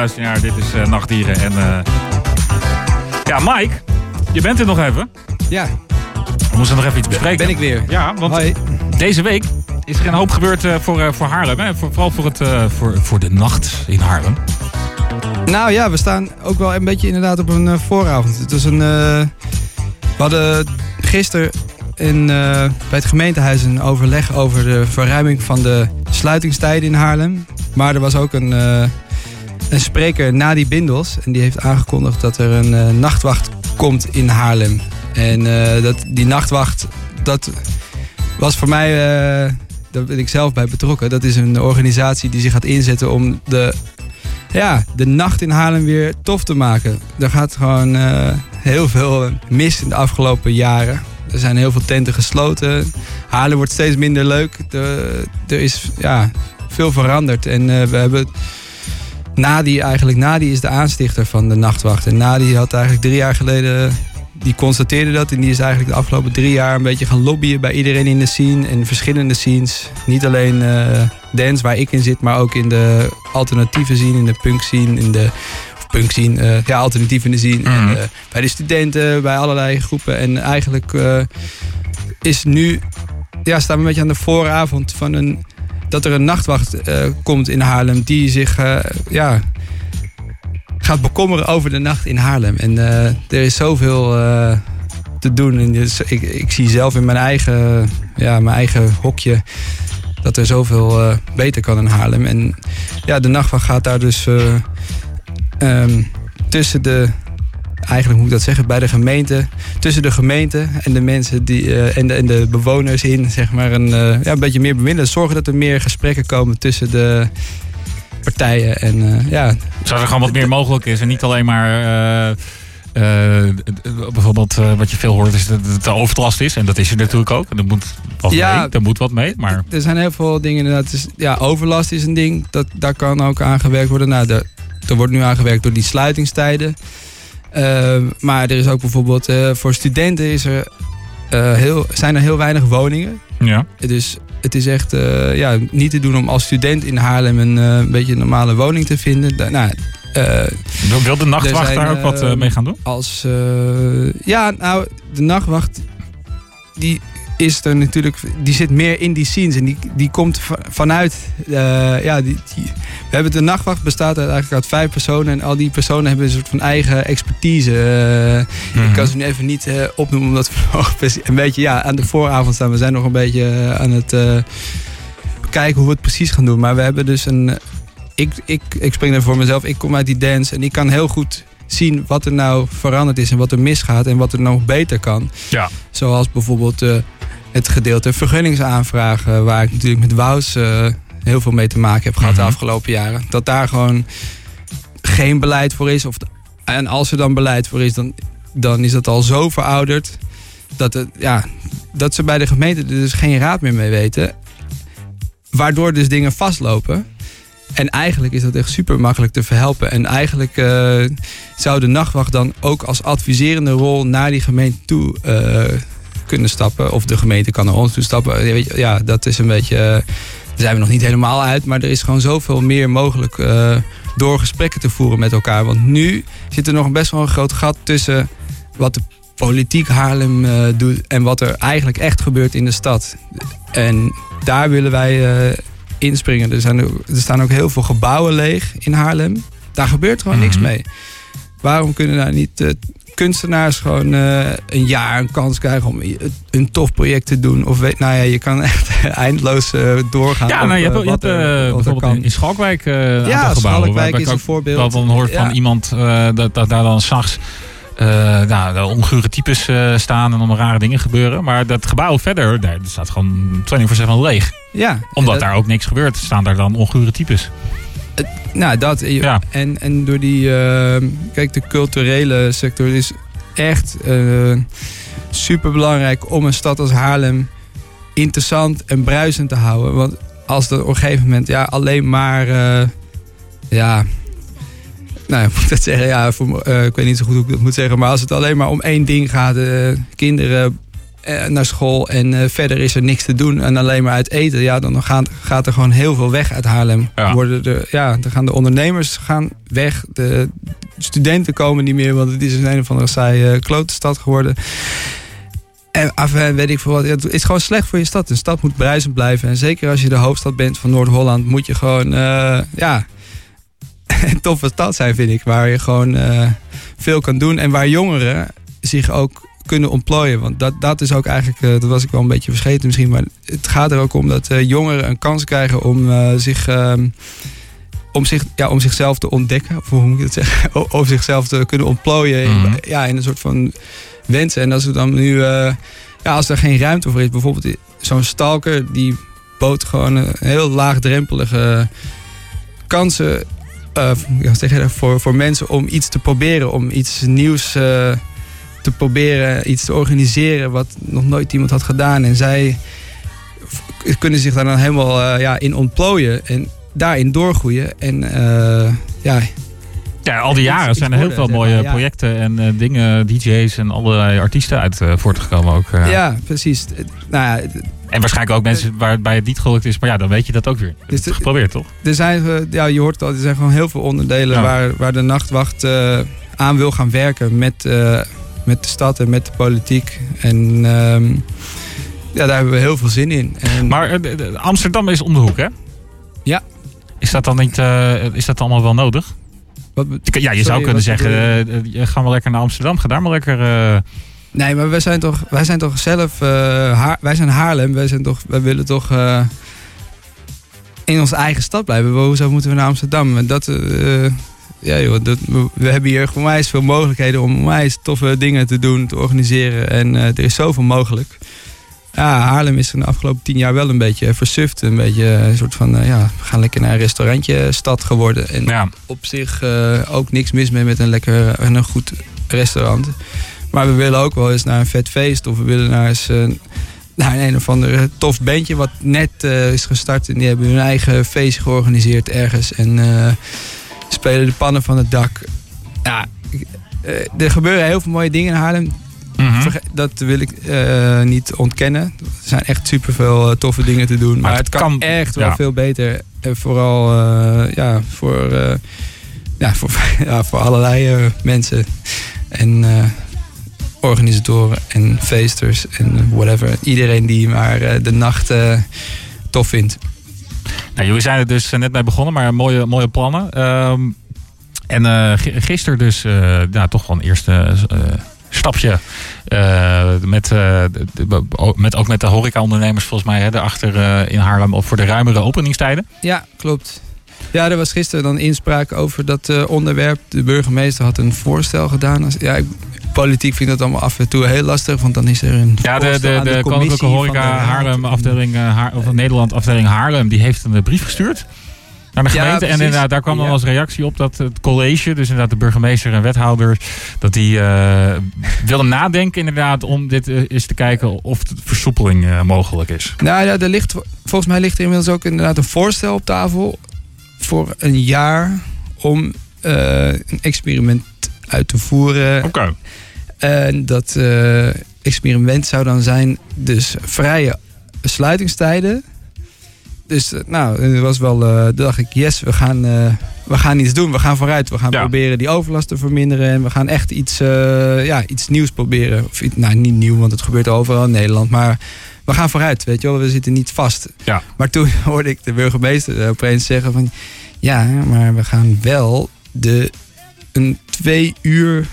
luisteraar, dit is uh, Nachtdieren. En uh, ja, Mike, je bent er nog even. Ja. We moesten nog even iets bespreken. Ben ik weer. Ja, want Hoi. deze week is er een hoop gebeurd uh, voor, voor Haarlem. Hè? Voor, vooral voor, het, voor, voor de nacht in Haarlem. Nou ja, we staan ook wel een beetje inderdaad op een vooravond. Het is een... we hadden gisteren in, bij het gemeentehuis een overleg over de verruiming van de sluitingstijden in Haarlem. Maar er was ook een, uh, een spreker, Nadi Bindels. En die heeft aangekondigd dat er een uh, nachtwacht komt in Haarlem. En uh, dat, die nachtwacht, dat was voor mij, daar ben ik zelf bij betrokken. Dat is een organisatie die zich gaat inzetten om de, ja, de nacht in Haarlem weer tof te maken. Er gaat gewoon heel veel mis in de afgelopen jaren. Er zijn heel veel tenten gesloten. Haarlem wordt steeds minder leuk. Er, er is ja, veel veranderd. En uh, we hebben. Nadi eigenlijk, Nadi is de aanstichter van de nachtwacht. En Nadi had eigenlijk drie jaar geleden. Die constateerde dat en die is eigenlijk de afgelopen drie jaar een beetje gaan lobbyen bij iedereen in de scene en verschillende scenes. Niet alleen uh, dance waar ik in zit, maar ook in de alternatieve scene, in de punk scene, in de punk scene, uh, ja, alternatief in de scene. Mm. En, uh, bij de studenten, bij allerlei groepen. En eigenlijk is nu, ja, staan we een beetje aan de vooravond van een dat er een nachtwacht uh, komt in Haarlem die zich uh, ja, gaat bekommeren over de nacht in Haarlem. En uh, er is zoveel te doen. En dus ik, ik, zie zelf in mijn eigen, ja, mijn eigen hokje dat er zoveel beter kan in Haarlem. En ja, de nachtwacht gaat daar dus um, tussen de eigenlijk moet ik dat zeggen, bij de gemeente, tussen de gemeente en de mensen die, uh, en, de, en de bewoners in, zeg maar, een, uh, ja, een beetje meer bemiddelen. Zorgen dat er meer gesprekken komen tussen de partijen. En, uh, ja. Zodat er gewoon wat meer mogelijk is en niet alleen maar. bijvoorbeeld wat je veel hoort is dat het overlast is. En dat is er natuurlijk ook. En er moet wat ja, mee. Er moet wat mee. Maar... Er zijn heel veel dingen inderdaad. Dus, ja, overlast is een ding. Dat, daar kan ook aan gewerkt worden. Nou, de, er wordt nu aangewerkt door die sluitingstijden. Uh, maar er is ook bijvoorbeeld uh, voor studenten is er, uh, heel, zijn er heel weinig woningen. Ja. Dus het is echt ja, niet te doen om als student in Haarlem een, een beetje een normale woning te vinden. Da nou, Wil de nachtwacht zijn, daar ook wat mee gaan doen? Als, ja, nou, de nachtwacht die is er natuurlijk, die zit meer in die scenes en die, die komt vanuit, uh, ja, die, die, we hebben de nachtwacht bestaat uit, eigenlijk uit vijf personen en al die personen hebben een soort van eigen expertise. Uh, Ik mhm. kan ze nu even niet uh, opnoemen omdat we een beetje ja, aan de vooravond staan. We zijn nog een beetje aan het kijken hoe we het precies gaan doen, maar we hebben dus een, ik, ik, ik spring er voor mezelf, ik kom uit die dance en ik kan heel goed zien wat er nou veranderd is en wat er misgaat en wat er nog beter kan. Ja. Zoals bijvoorbeeld het gedeelte vergunningsaanvragen, waar ik natuurlijk met Wous uh, heel veel mee te maken heb gehad de mhm. afgelopen jaren. Dat daar gewoon geen beleid voor is. Of, en als er dan beleid voor is, dan, dan is dat al zo verouderd. Dat, het, ja, dat ze bij de gemeente er dus geen raad meer mee weten. Waardoor dus dingen vastlopen. En eigenlijk is dat echt super makkelijk te verhelpen. En eigenlijk uh, zou de nachtwacht dan ook als adviserende rol naar die gemeente toe uh, kunnen stappen. Of de gemeente kan naar ons toe stappen. Ja, dat is een beetje. Uh, daar zijn we nog niet helemaal uit. Maar er is gewoon zoveel meer mogelijk uh, door gesprekken te voeren met elkaar. Want nu zit er nog best wel een groot gat tussen wat de politiek Haarlem uh, doet en wat er eigenlijk echt gebeurt in de stad. En daar willen wij inspringen. Er, zijn er, staan ook heel veel gebouwen leeg in Haarlem. Daar gebeurt gewoon niks mhm. mee. Waarom kunnen daar niet kunstenaars gewoon uh, een jaar een kans krijgen om een tof project te doen. Of weet, nou ja, je kan echt eindeloos uh, doorgaan. Ja, nou, je hebt, je hebt bijvoorbeeld in, in Schalkwijk uh, Ja, Schalkwijk is een voorbeeld. Dan hoort van iemand dat, dat daar dan s'nachts uh, nou, ongure types uh, staan en allemaal rare dingen gebeuren. Maar dat gebouw verder, daar staat gewoon 24-7 leeg. Ja. Omdat dat... daar ook niks gebeurt, staan daar dan ongure types. Nou, dat. Ja. En, en door die. Uh, kijk, de culturele sector is echt uh, super belangrijk om een stad als Haarlem interessant en bruisend te houden. Want als er op een gegeven moment ja, alleen maar. Uh, ja. Nou, moet ik dat zeggen? Ja, voor, ik weet niet zo goed hoe ik dat moet zeggen. Maar als het alleen maar om één ding gaat: kinderen eh, naar school en eh, verder is er niks te doen en alleen maar uit eten, ja, dan gaat, gaat er gewoon heel veel weg uit Haarlem. Ja. Worden de, ja, dan gaan de ondernemers gaan weg, de studenten komen niet meer, want het is een een of andere saaie uh, klote stad geworden. En af, en weet ik veel wat. Het is gewoon slecht voor je stad. Een stad moet bruisend blijven. En zeker als je de hoofdstad bent van Noord-Holland, moet je gewoon, eh, ja, een toffe stad zijn, vind ik. Waar je gewoon eh, veel kan doen. En waar jongeren zich ook kunnen ontplooien. Want dat, dat is ook eigenlijk, eh, dat was ik wel een beetje verscheten misschien. Maar het gaat er ook om dat eh, jongeren een kans krijgen om eh, zich. ehm, om, zich, ja, om zichzelf te ontdekken, of hoe moet ik het zeggen? O- Om zichzelf te kunnen ontplooien in, Mhm. ja, in een soort van wensen. En als er dan nu, ja, als er geen ruimte voor is, bijvoorbeeld zo'n stalker die bood gewoon een heel laagdrempelige kansen ja, wat zeg je dat? voor, voor mensen om iets te proberen, om iets nieuws te proberen, iets te organiseren wat nog nooit iemand had gedaan. En zij kunnen zich daar dan helemaal eh, ja, in ontplooien en daarin doorgroeien. En eh, ja, Ja, al die jaren zijn er heel worden, veel mooie ja. projecten en eh, dingen, DJ's en allerlei artiesten uit voortgekomen ook. ja. precies. Nou ja, En waarschijnlijk ook mensen waarbij het niet gelukt is, maar ja, dan weet je dat ook weer. Het Dus is de- geprobeerd, toch? er zijn, ja, je hoort het al, er zijn gewoon heel veel onderdelen Ja. waar, waar de nachtwacht aan wil gaan werken met, met de stad en met de politiek. En ehm, ja, daar hebben we heel veel zin in. En, Maar eh, Amsterdam is om de hoek, hè? Ja. Is dat dan niet, eh, is dat allemaal wel nodig? wat, Ja, je Sorry, zou kunnen zeggen, bedoel eh, eh, ga maar lekker naar Amsterdam, ga daar maar lekker... nee, maar wij zijn toch, wij zijn toch zelf, Haar- wij zijn Haarlem, wij, zijn toch, wij willen toch in onze eigen stad blijven. Hoezo moeten we naar Amsterdam? En dat, ja joh, dat, we, hebben hier onwijs veel mogelijkheden om onwijs toffe dingen te doen, te organiseren. En eh, er is zoveel mogelijk. Ja, Haarlem is er de afgelopen tien jaar wel een beetje versuft. Een beetje een soort van, eh, ja, we gaan lekker naar een restaurantje stad geworden. En ja. op zich eh, ook niks mis mee met een lekker en een goed restaurant. Maar we willen ook wel eens naar een vet feest. Of we willen naar, eens, eh, naar een of ander tof bandje wat net eh, is gestart. En die hebben hun eigen feestje georganiseerd ergens. En eh, spelen de pannen van het dak. Ja, eh, er gebeuren heel veel mooie dingen in Haarlem. Mhm. Dat wil ik eh, niet ontkennen. Er zijn echt superveel eh, toffe dingen te doen. Maar, het het kan, kan- echt wel ja. veel beter. En vooral ja, voor, ja, voor, ja, voor allerlei mensen. En organisatoren en feesters en whatever. Iedereen die maar de nacht tof vindt. Nou, jullie zijn er dus eh, net bij begonnen, maar mooie, mooie plannen. Ehm, en gi- gisteren dus eh, ja, toch wel een eerste stapje. met, met, ook met de horecaondernemers volgens mij hè, daarachter in Haarlem op voor de ruimere openingstijden. Ja, klopt. Ja, er was gisteren dan inspraak over dat onderwerp. De burgemeester had een voorstel gedaan. Ja, ik- politiek vind ik dat allemaal af en toe heel lastig, want dan is er een Ja, de, de, de, Koninklijke Horeca. Haarlem afdeling, eh, Haar, of Nederland afdeling Haarlem, die heeft een eh, brief gestuurd. Naar de Ja, gemeente. en inderdaad, daar kwam dan Ja. als reactie op dat het college, dus inderdaad de burgemeester en wethouder, dat die eh, willen nadenken inderdaad om dit eens te kijken of de versoepeling mogelijk is. Nou ja, er ligt, volgens mij ligt er inmiddels ook inderdaad een voorstel op tafel voor een jaar om een experiment uit te voeren. Oké. En dat eh, experiment zou dan zijn dus vrije sluitingstijden. Dus eh, nou, het was wel, eh toen dacht ik, yes, we gaan, eh, we gaan iets doen. We gaan vooruit. We gaan Ja. proberen die overlast te verminderen. En we gaan echt iets, eh, ja, iets nieuws proberen. Of, nou, niet nieuw, want het gebeurt overal in Nederland. Maar we gaan vooruit, weet je wel. We zitten niet vast. Ja. Maar toen hoorde ik de burgemeester opeens zeggen van... Ja, maar we gaan wel de, een twee uur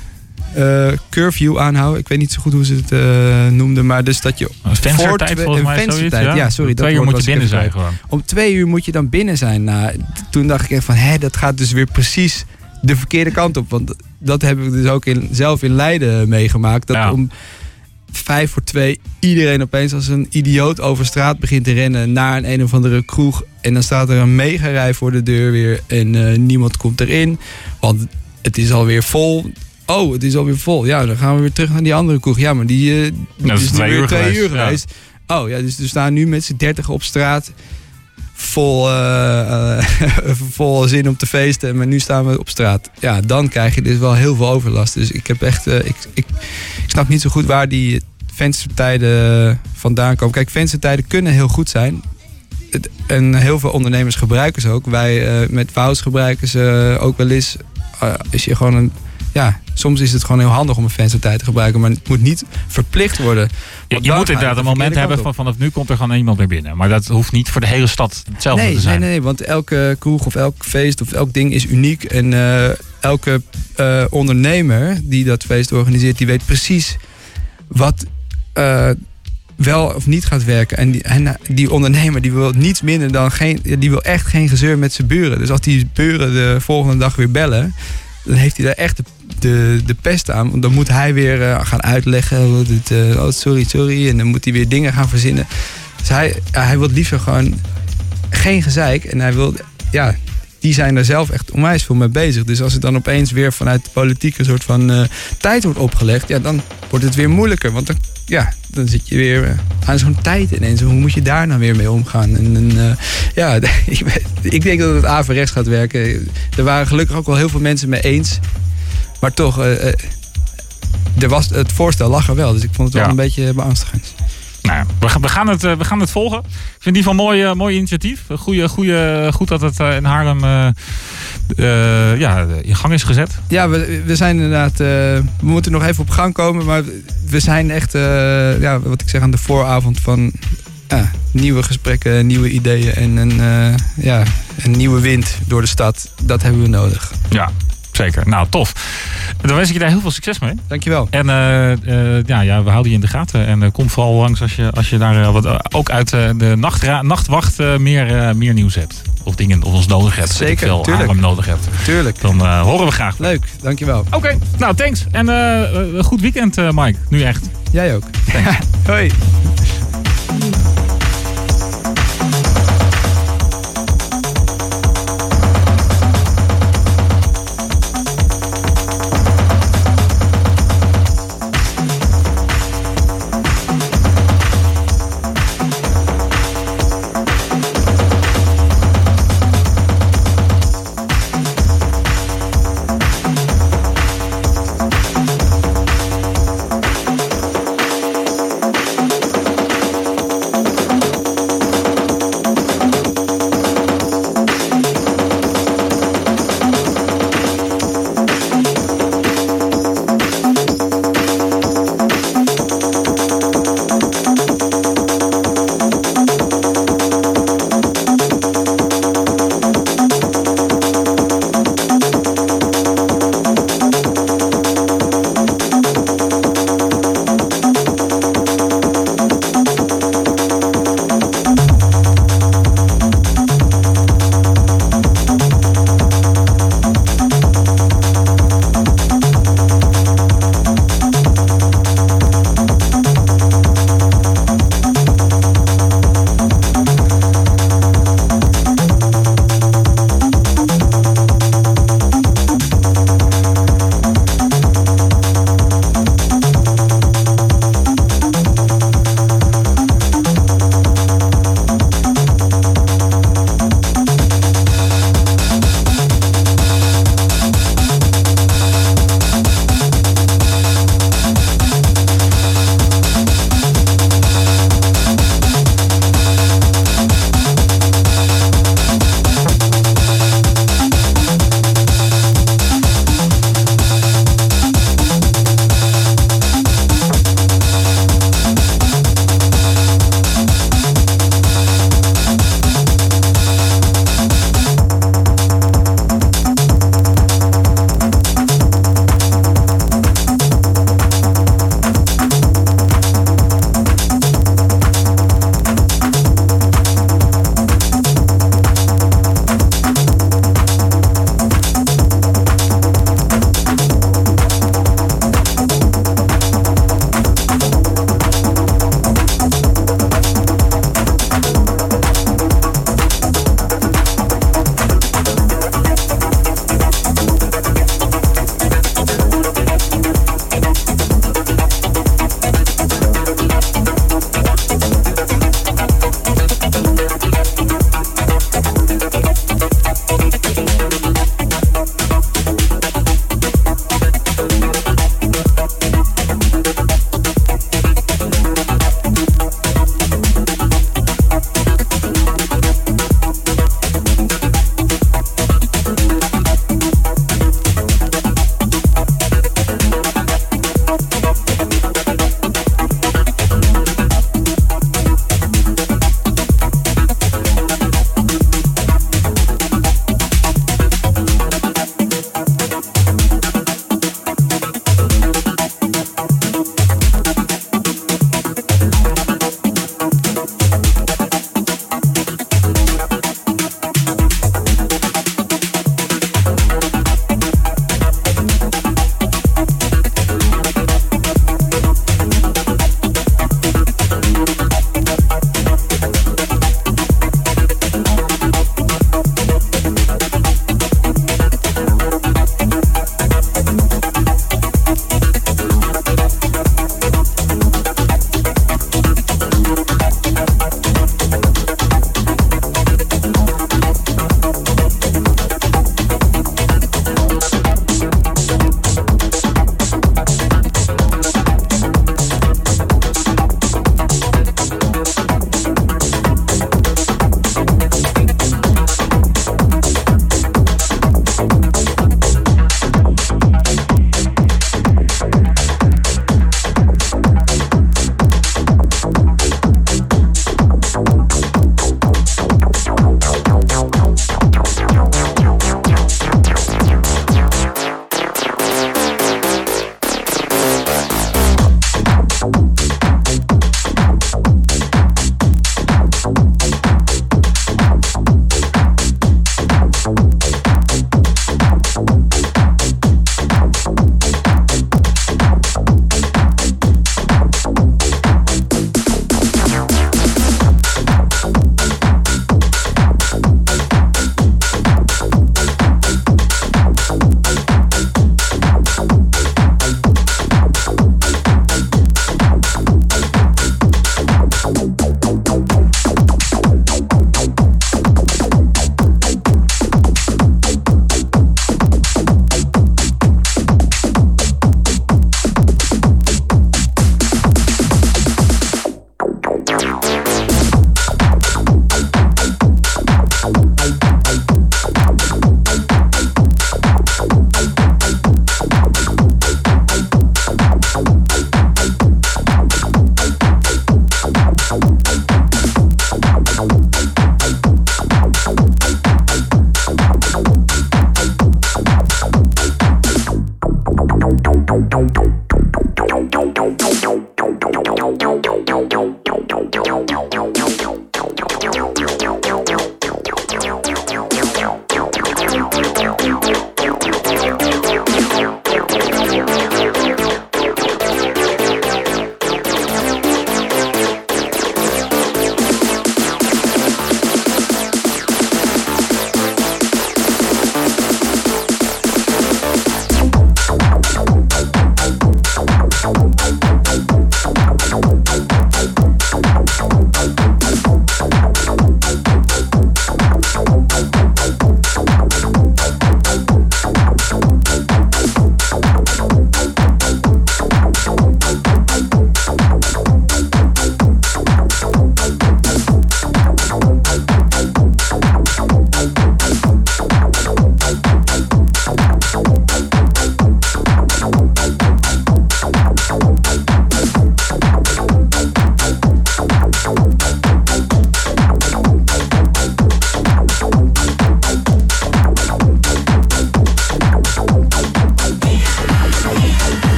curfew aanhouden. Ik weet niet zo goed hoe ze het eh, noemden. Maar dus dat je Een venstertijd volgens een mij zoiets. ja, sorry, dat Twee uur woord moet je binnen even zijn gewoon. om twee uur moet je dan binnen zijn. Nou, toen dacht ik echt van, hé, dat gaat dus weer precies de verkeerde kant op. Want dat heb ik dus ook in, zelf in Leiden meegemaakt. Dat Ja. om vijf voor twee iedereen opeens als een idioot over straat begint te rennen naar een een of andere kroeg. En dan staat er een mega rij voor de deur weer en eh, niemand komt erin. Want het is alweer vol. Oh, het is alweer vol. Ja, dan gaan we weer terug naar die andere kroeg. Ja, maar die, eh die is twee weer uur twee geweest, uur ja. geweest. Oh ja, dus er staan nu met z'n dertig op straat. Vol, eh, eh, vol zin om te feesten. Maar nu staan we op straat. Ja, dan krijg je dus wel heel veel overlast. Dus ik heb echt. ik, ik, ik snap niet zo goed waar die venstertijden vandaan komen. Kijk, venstertijden kunnen heel goed zijn. En heel veel ondernemers gebruiken ze ook. Wij met Wows gebruiken ze ook wel eens. Is je gewoon een, ja, soms is het gewoon heel handig om een venstertijd te gebruiken. Maar het moet niet verplicht worden. Je, moet inderdaad de een moment hebben van vanaf nu komt er gewoon iemand weer binnen. Maar dat hoeft niet voor de hele stad hetzelfde nee, te zijn. Nee, nee, want elke kroeg of elk feest of elk ding is uniek. En eh, elke eh, ondernemer die dat feest organiseert, die weet precies wat eh, wel of niet gaat werken. En die, en die ondernemer die wil niets minder dan geen, die wil echt geen gezeur met zijn buren. Dus als die buren de volgende dag weer bellen, dan heeft hij daar echt de, de, de pest aan. Want dan moet hij weer eh, gaan uitleggen. dit, eh, oh, sorry, sorry. En dan moet hij weer dingen gaan verzinnen. Dus hij, hij wil liever gewoon geen gezeik. En hij wil, ja, die zijn daar zelf echt onwijs veel mee bezig. Dus als het dan opeens weer vanuit de politiek een soort van eh, tijd wordt opgelegd, ja, dan wordt het weer moeilijker. Want dan, ja, dan zit je weer aan zo'n tijd ineens. Hoe moet je daar nou weer mee omgaan? En, ja, ik, ik denk dat het averechts gaat werken. Er waren gelukkig ook wel heel veel mensen mee eens. Maar toch, eh, eh, er was, het voorstel lag er wel. Dus ik vond het wel Ja. een beetje beangstigend. Nou, we, gaan, het, eh, we gaan het volgen. Ik vind die van mooi, eh, mooi initiatief. Goeie, goeie, goed dat het in Haarlem ja, in gang is gezet. Ja, we, we zijn inderdaad. we moeten nog even op gang komen. Maar we zijn echt, ja, wat ik zeg, aan de vooravond van nieuwe gesprekken, nieuwe ideeën en een, ja, een nieuwe wind door de stad. Dat hebben we nodig. Ja, zeker. Nou, tof. Dan wens ik je daar heel veel succes mee. Dankjewel. En eh, eh, ja, ja, we houden je in de gaten. En eh, kom vooral langs als je, als je daar wat, ook uit de nachtwacht meer, meer nieuws hebt. Of dingen of ons nodig hebt. Zeker, veel, tuurlijk. Nodig hebt. Tuurlijk. Dan horen we graag. Leuk, dankjewel. Oké, nou thanks. En een goed weekend, Mike. Nu echt. Jij ook. Hoi.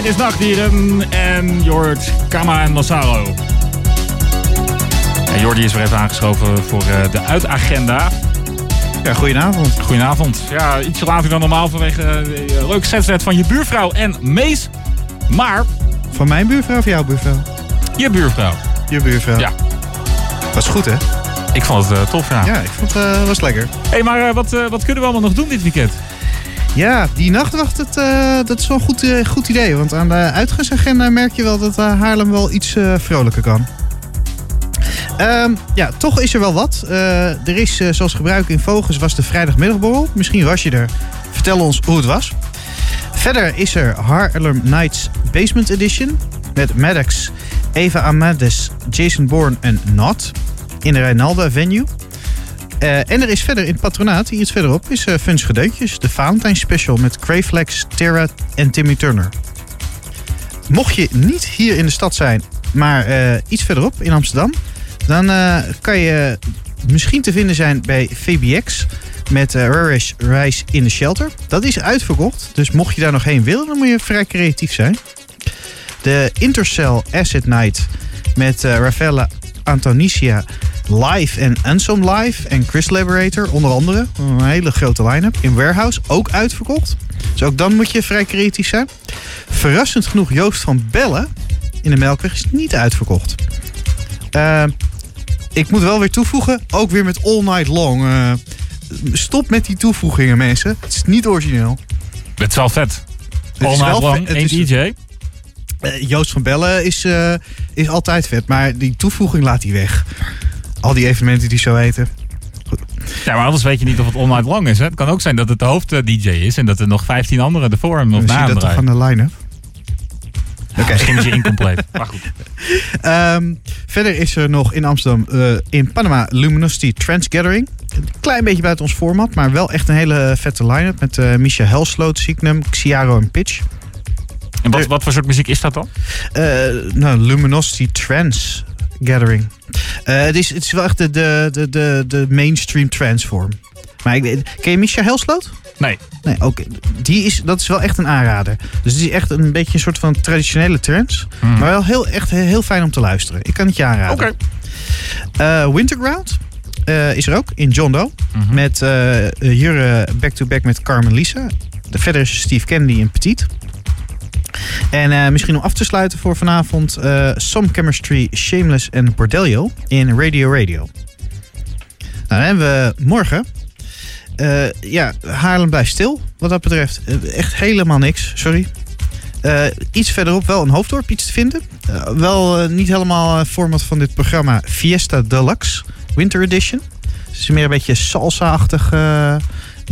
Dit is Nachtdieren en Jord Kama en Massaro. En Jordi is weer even aangeschoven voor eh, de uitagenda. Ja, goedenavond. Goedenavond. Ja, ietsje later dan normaal vanwege uh, de leuke setset van je buurvrouw en Mees. Maar... Van mijn buurvrouw of jouw buurvrouw? Je buurvrouw. Je buurvrouw? Ja. Was goed, hè? Ik vond het uh, tof, ja. Ja, ik vond het uh, was lekker. Hé, hey, maar wat, wat kunnen we allemaal nog doen dit weekend? Ja, die nachtwacht, dat, dat is wel een goed, goed idee. Want aan de uitgangsagenda merk je wel dat Haarlem wel iets vrolijker kan. Um, ja, toch is er wel wat. Er is, zoals gebruik in Vogels, was de vrijdagmiddagborrel. Misschien was je er. Vertel ons hoe het was. Verder is er Harlem Nights Basement Edition. Met Maddox, Eva Amades, Jason Bourne en Not. In de Reinalda venue. Uh, en er is verder in het patronaat, hier iets verderop, is uh, Funs Gedeuntjes. De Valentijn Special met Crayflex, Terra en Timmy Turner. Mocht je niet hier in de stad zijn, maar iets verderop in Amsterdam... Dan kan je misschien te vinden zijn bij VBX met uh, Rarish Rice in the Shelter. Dat is uitverkocht, dus mocht je daar nog heen willen, dan moet je vrij creatief zijn. De Intercell Asset Night met uh, Rafaela Antonicia live en Ansom live en Chris Liberator onder andere. Een hele grote line-up. In Warehouse ook uitverkocht. Dus ook dan moet je vrij creatief zijn. Verrassend genoeg Joost van Bellen in de Melkweg is niet uitverkocht. Uh, ik moet wel weer toevoegen, ook weer met All Night Long. Uh, stop met die toevoegingen, mensen. Het is niet origineel. Het is wel vet. All Night Long, één DJ. Uh, Joost van Bellen is, is altijd vet, maar die toevoeging laat hij weg. Al die evenementen die zo heten. Ja, maar anders weet je niet of het Night Long is. Hè? Het kan ook zijn dat het de hoofd-DJ is en dat er nog 15 anderen ervoor hem of na hem dat toch aan de line-up? Okay. Misschien is je incompleet. maar goed. Um, verder is er nog in Amsterdam uh, in Panama Luminosity Trans Gathering. Een klein beetje buiten ons format, maar wel echt een hele vette line-up. Met uh, Misha Helsloot, Signum, Xiaro en Pitch. En wat, wat voor soort muziek is dat dan? Uh, nou, Luminosity Trans Gathering. het, is, het is wel echt de, de, de, de mainstream transform. Maar ik, ken je Misha Helsloot? Nee. Nee, oké. Die is, dat is wel echt een aanrader. Dus het is echt een beetje een soort van traditionele trance. Mm. Maar wel heel, echt heel fijn om te luisteren. Ik kan het je aanraden. Oké. Okay. Uh, Winterground uh, is er ook in John Doe. Mm -hmm. Met uh, hier back-to-back met Carmen Lisa. De verder is Steve Kennedy en Petit. En misschien om af te sluiten voor vanavond... Some Chemistry, Shameless en Bordello in Radio Radio. Nou, dan hebben we morgen uh, ja, Haarlem blijft stil wat dat betreft. Echt helemaal niks, sorry. Iets verderop wel een hoofddorp iets te vinden. wel niet helemaal format van dit programma. Fiesta Deluxe Winter Edition. Het is meer een beetje salsa-achtig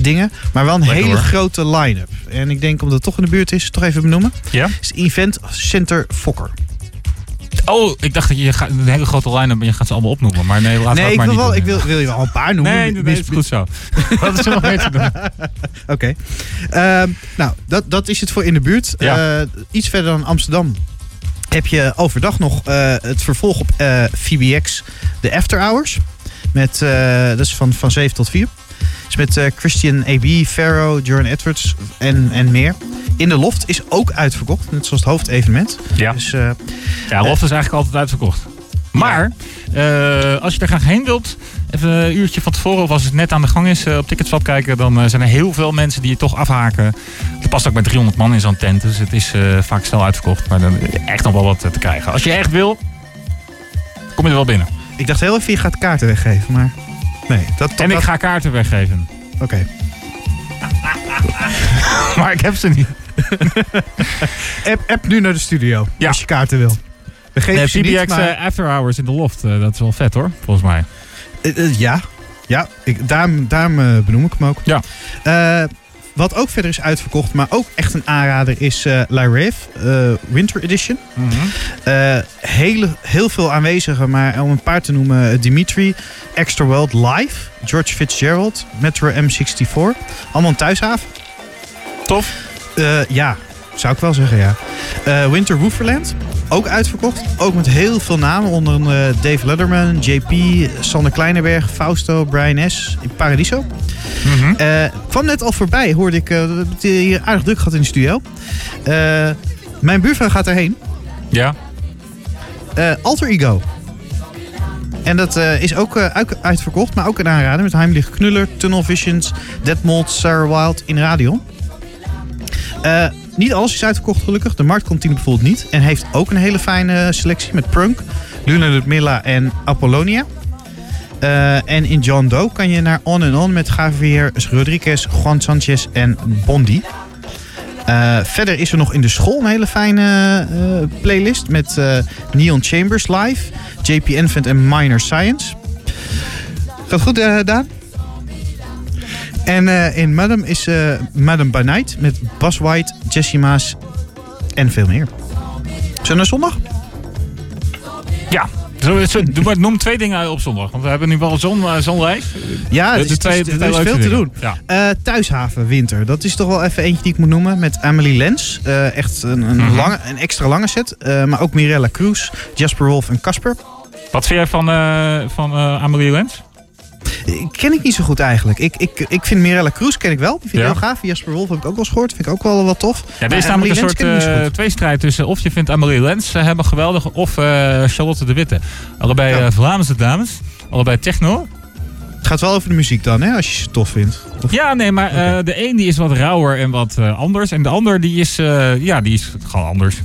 dingen. Maar wel een Lekker, hele hoor. grote line-up. En ik denk omdat het toch in de buurt is, toch even benoemen. Ja? is Event Center Fokker. Oh, ik dacht dat je gaat een hele grote line-up en je gaat ze allemaal opnoemen. Maar nee, laat nee, dat ik maar wil, niet wel, doen. ik wil, wil je wel een paar noemen. Nee, nee, nee, is goed zo. Wat is er nog meer te doen? Oké. Okay. Uh, nou, dat, dat is het voor in de buurt. Ja. Uh, iets verder dan Amsterdam heb je overdag nog uh, het vervolg op uh, VBX, de After Hours. Met, dat is van, van 7 tot 4. Dus met Christian A.B., Pharaoh, Jordan Edwards en, en meer. In de Loft is ook uitverkocht, net zoals het hoofdevenement. Ja, dus, ja Loft is eigenlijk altijd uitverkocht. Maar ja. uh, als je er graag heen wilt, even een uurtje van tevoren of als het net aan de gang is uh, op Ticketswap kijken, dan uh, zijn er heel veel mensen die je toch afhaken. Het past ook met 300 man in zo'n tent, dus het is vaak snel uitverkocht. Maar dan echt nog wel wat te krijgen. Als je echt wil, kom je er wel binnen. Ik dacht heel even, je gaat kaarten weggeven, maar nee. Dat, dat, en ik ga kaarten weggeven. Oké. Okay. maar ik heb ze niet. app, app nu naar de studio, ja. als je kaarten wil. We geven nee, ze PBX niet, maar... uh, After Hours in de Loft, uh, dat is wel vet hoor, volgens mij. Uh, ja, ja ik, daarom, daarom benoem ik hem ook. Ja. Wat ook verder is uitverkocht, maar ook echt een aanrader, is uh, La Rave Winter Edition. Mm -hmm. hele, heel veel aanwezigen, maar om een paar te noemen: Dimitri, Extra World Live, George Fitzgerald, Metro M64. Allemaal een thuishaven. Tof. Ja, zou ik wel zeggen, ja. Uh, Winter Wooferland, ook uitverkocht. Ook met heel veel namen, onder uh, Dave Letterman, JP, Sander Kleineberg, Fausto, Brian S. in Paradiso. Mm -hmm. kwam net al voorbij, hoorde ik. Uh, hier aardig druk gehad in de studio. Mijn buurvrouw gaat erheen. Ja? Eh, Alter Ego. En dat eh, is ook eh, uit- uitverkocht, maar ook een aanrader met Heimlich Knuller, Tunnel Visions, Dead Mold, Sarah Wild in Radion. Eh, niet alles is uitverkocht gelukkig. De marktkantine bijvoorbeeld niet. En heeft ook een hele fijne selectie met Prunk, Luna Ludmilla en Apollonia. Eh, en in John Doe kan je naar On and On met Javier Rodriguez, Juan Sanchez en Bondi. Eh, verder is er nog in de school een hele fijne eh, playlist met Neon Chambers live, JP Infant en Minor Science. Gaat goed, Daan? En eh, in Madam is eh Madam by Night met Bas White, Jessie Maas en veel meer. Zullen we naar zondag? Ja. Doe maar, noem twee dingen op zondag. Want we hebben nu wel zo'n uh, lijst. Ja, De- de twee- de twee er is veel te doen. Ja. Eh, Thuishaven Winter. Dat is toch wel even eentje die ik moet noemen. Met Amelie Lens. Eh, echt een, een, Mhm. lange, een extra lange set. Eh, maar ook Mirella Cruz, Jasper Wolf en Casper. Wat vind jij van, eh van eh, Amelie Lens? Ken ik niet zo goed eigenlijk. Ik, ik, ik vind Mirella Cruz ken ik wel. Die vind ik Ja. heel gaaf. Jasper Wolf heb ik ook wel eens gehoord. Vind ik ook wel wat tof. Ja, er is namelijk een soort goed. tweestrijd tussen of je vindt Amelie Lens eh, helemaal geweldig of eh, Charlotte de Witte. Allebei Ja. Vlaamse dames, allebei techno. Het gaat wel over de muziek dan, hè, als je ze tof vindt. Of- Ja, nee, maar de een die is wat rauwer en wat anders. En de ander die is, ja, die is gewoon anders.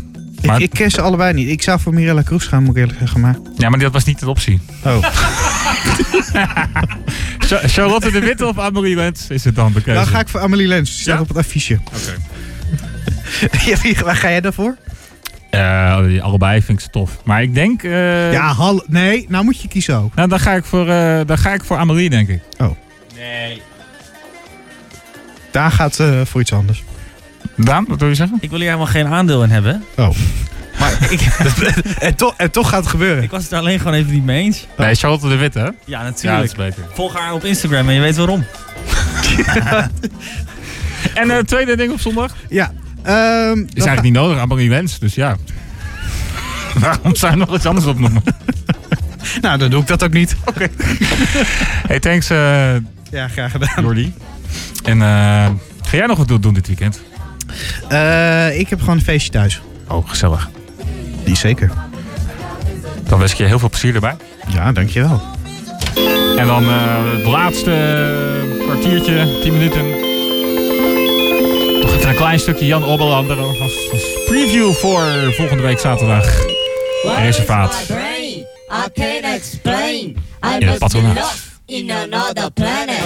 Maar, Ik, ik ken ze allebei niet. Ik zou voor Mirella Cruz gaan, moet ik eerlijk zeggen. Maar... ja, maar dat was niet de optie. Oh. Cha- Charlotte de Witte of Amelie Lens is het dan de keuze. Dan ga ik voor Amelie Lens. Die staat Ja? op het affiche. Oké. wie- waar ga jij daarvoor? Eh, allebei vind ik ze tof. Maar ik denk... eh, ja, hal nee, nou moet je kiezen ook. Nou, dan ga ik voor, eh, dan ga ik voor Amelie, denk ik. Nee. Daar gaat eh, voor iets anders. Daan, wat wil je zeggen? Ik wil hier helemaal geen aandeel in hebben. Oh. Maar ik, en, toch, en toch gaat het gebeuren. ik was het er alleen gewoon even niet mee eens. Nee, Charlotte de Witte, hè? Ja, Ja, dat natuurlijk. is beter. Volg haar op Instagram en je weet waarom. En het tweede ding op zondag? Ja. ehm, Is eigenlijk niet nodig, Amelie Lens, dus ja. Waarom zou je nog iets anders opnoemen? Nou, dan doe ik dat ook niet. Hey, thanks eh Ja, graag gedaan. Jordi. En eh, ga jij nog wat doen- doen dit weekend? Eh, ik heb gewoon een feestje thuis. Oh, gezellig. Die zeker. Dan wens ik je heel veel plezier erbij. Ja, dankjewel. En dan eh, het laatste kwartiertje, 10 minuten. Nog even een klein stukje Jan Oberlander als, als preview voor volgende week zaterdag. Reservaat. I can't explain. I In het must be patronaat. lost in another planet.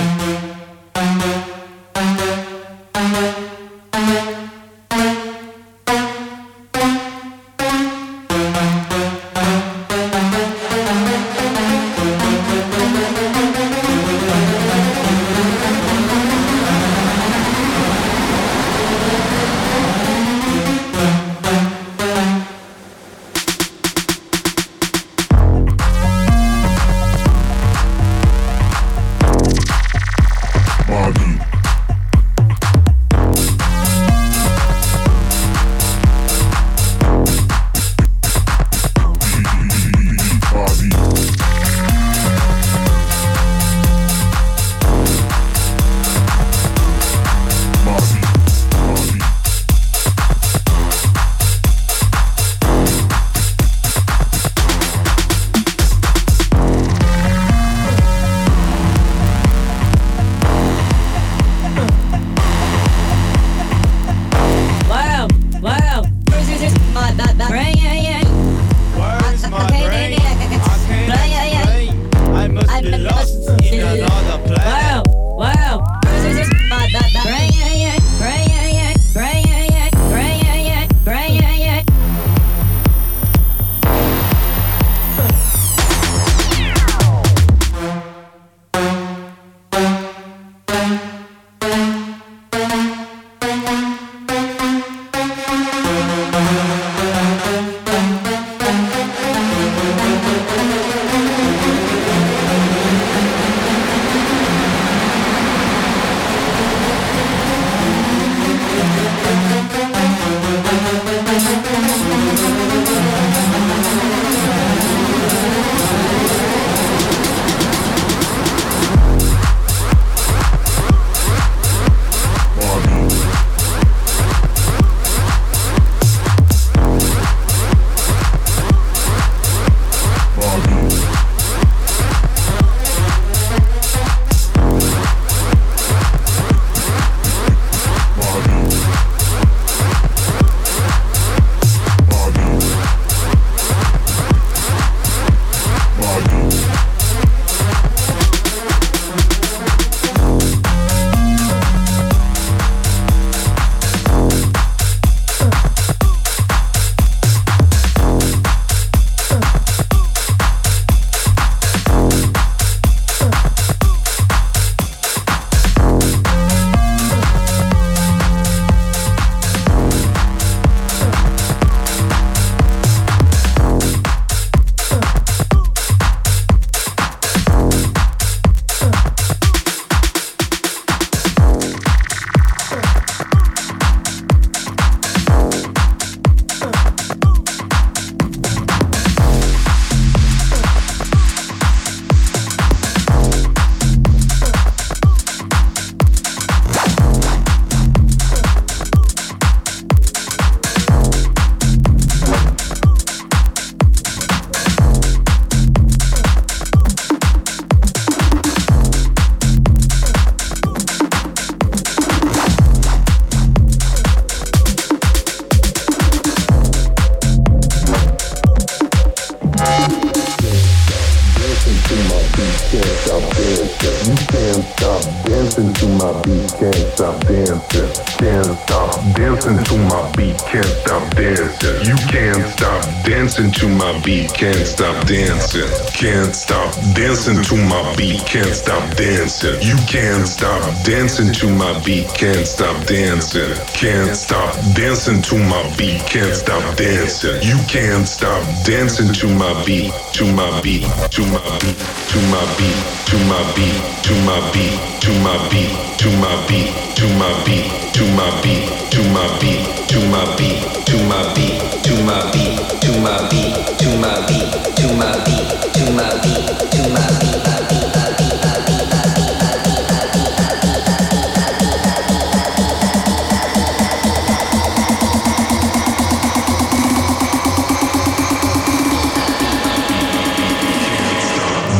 Can't stop dancing to my beat, can't stop dancing. You can't stop dancing to my beat, can't stop dancing. Can't stop dancing to my beat, can't stop dancing. You can't stop dancing to my beat, to my beat, to my beat, to my beat, to my beat, to my beat, to my beat, to my beat, to my beat, to my beat, to my beat, to my beat, to my beat, to my beat, to my beat, to my beat, to my beat, to my beat, to my beat.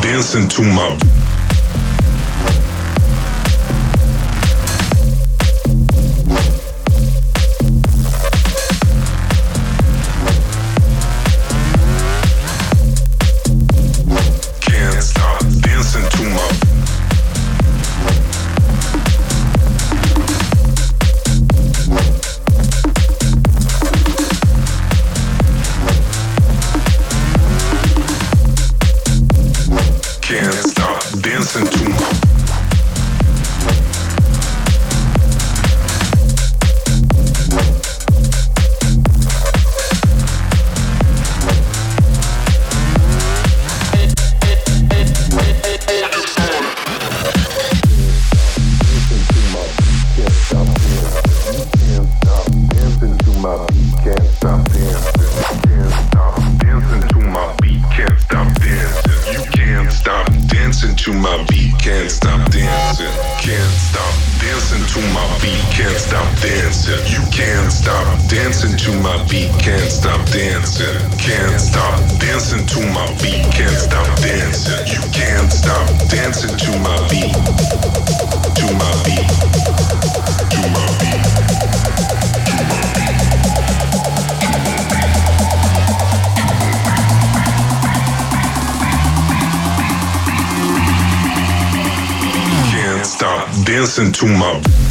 Dancing to my dancing to my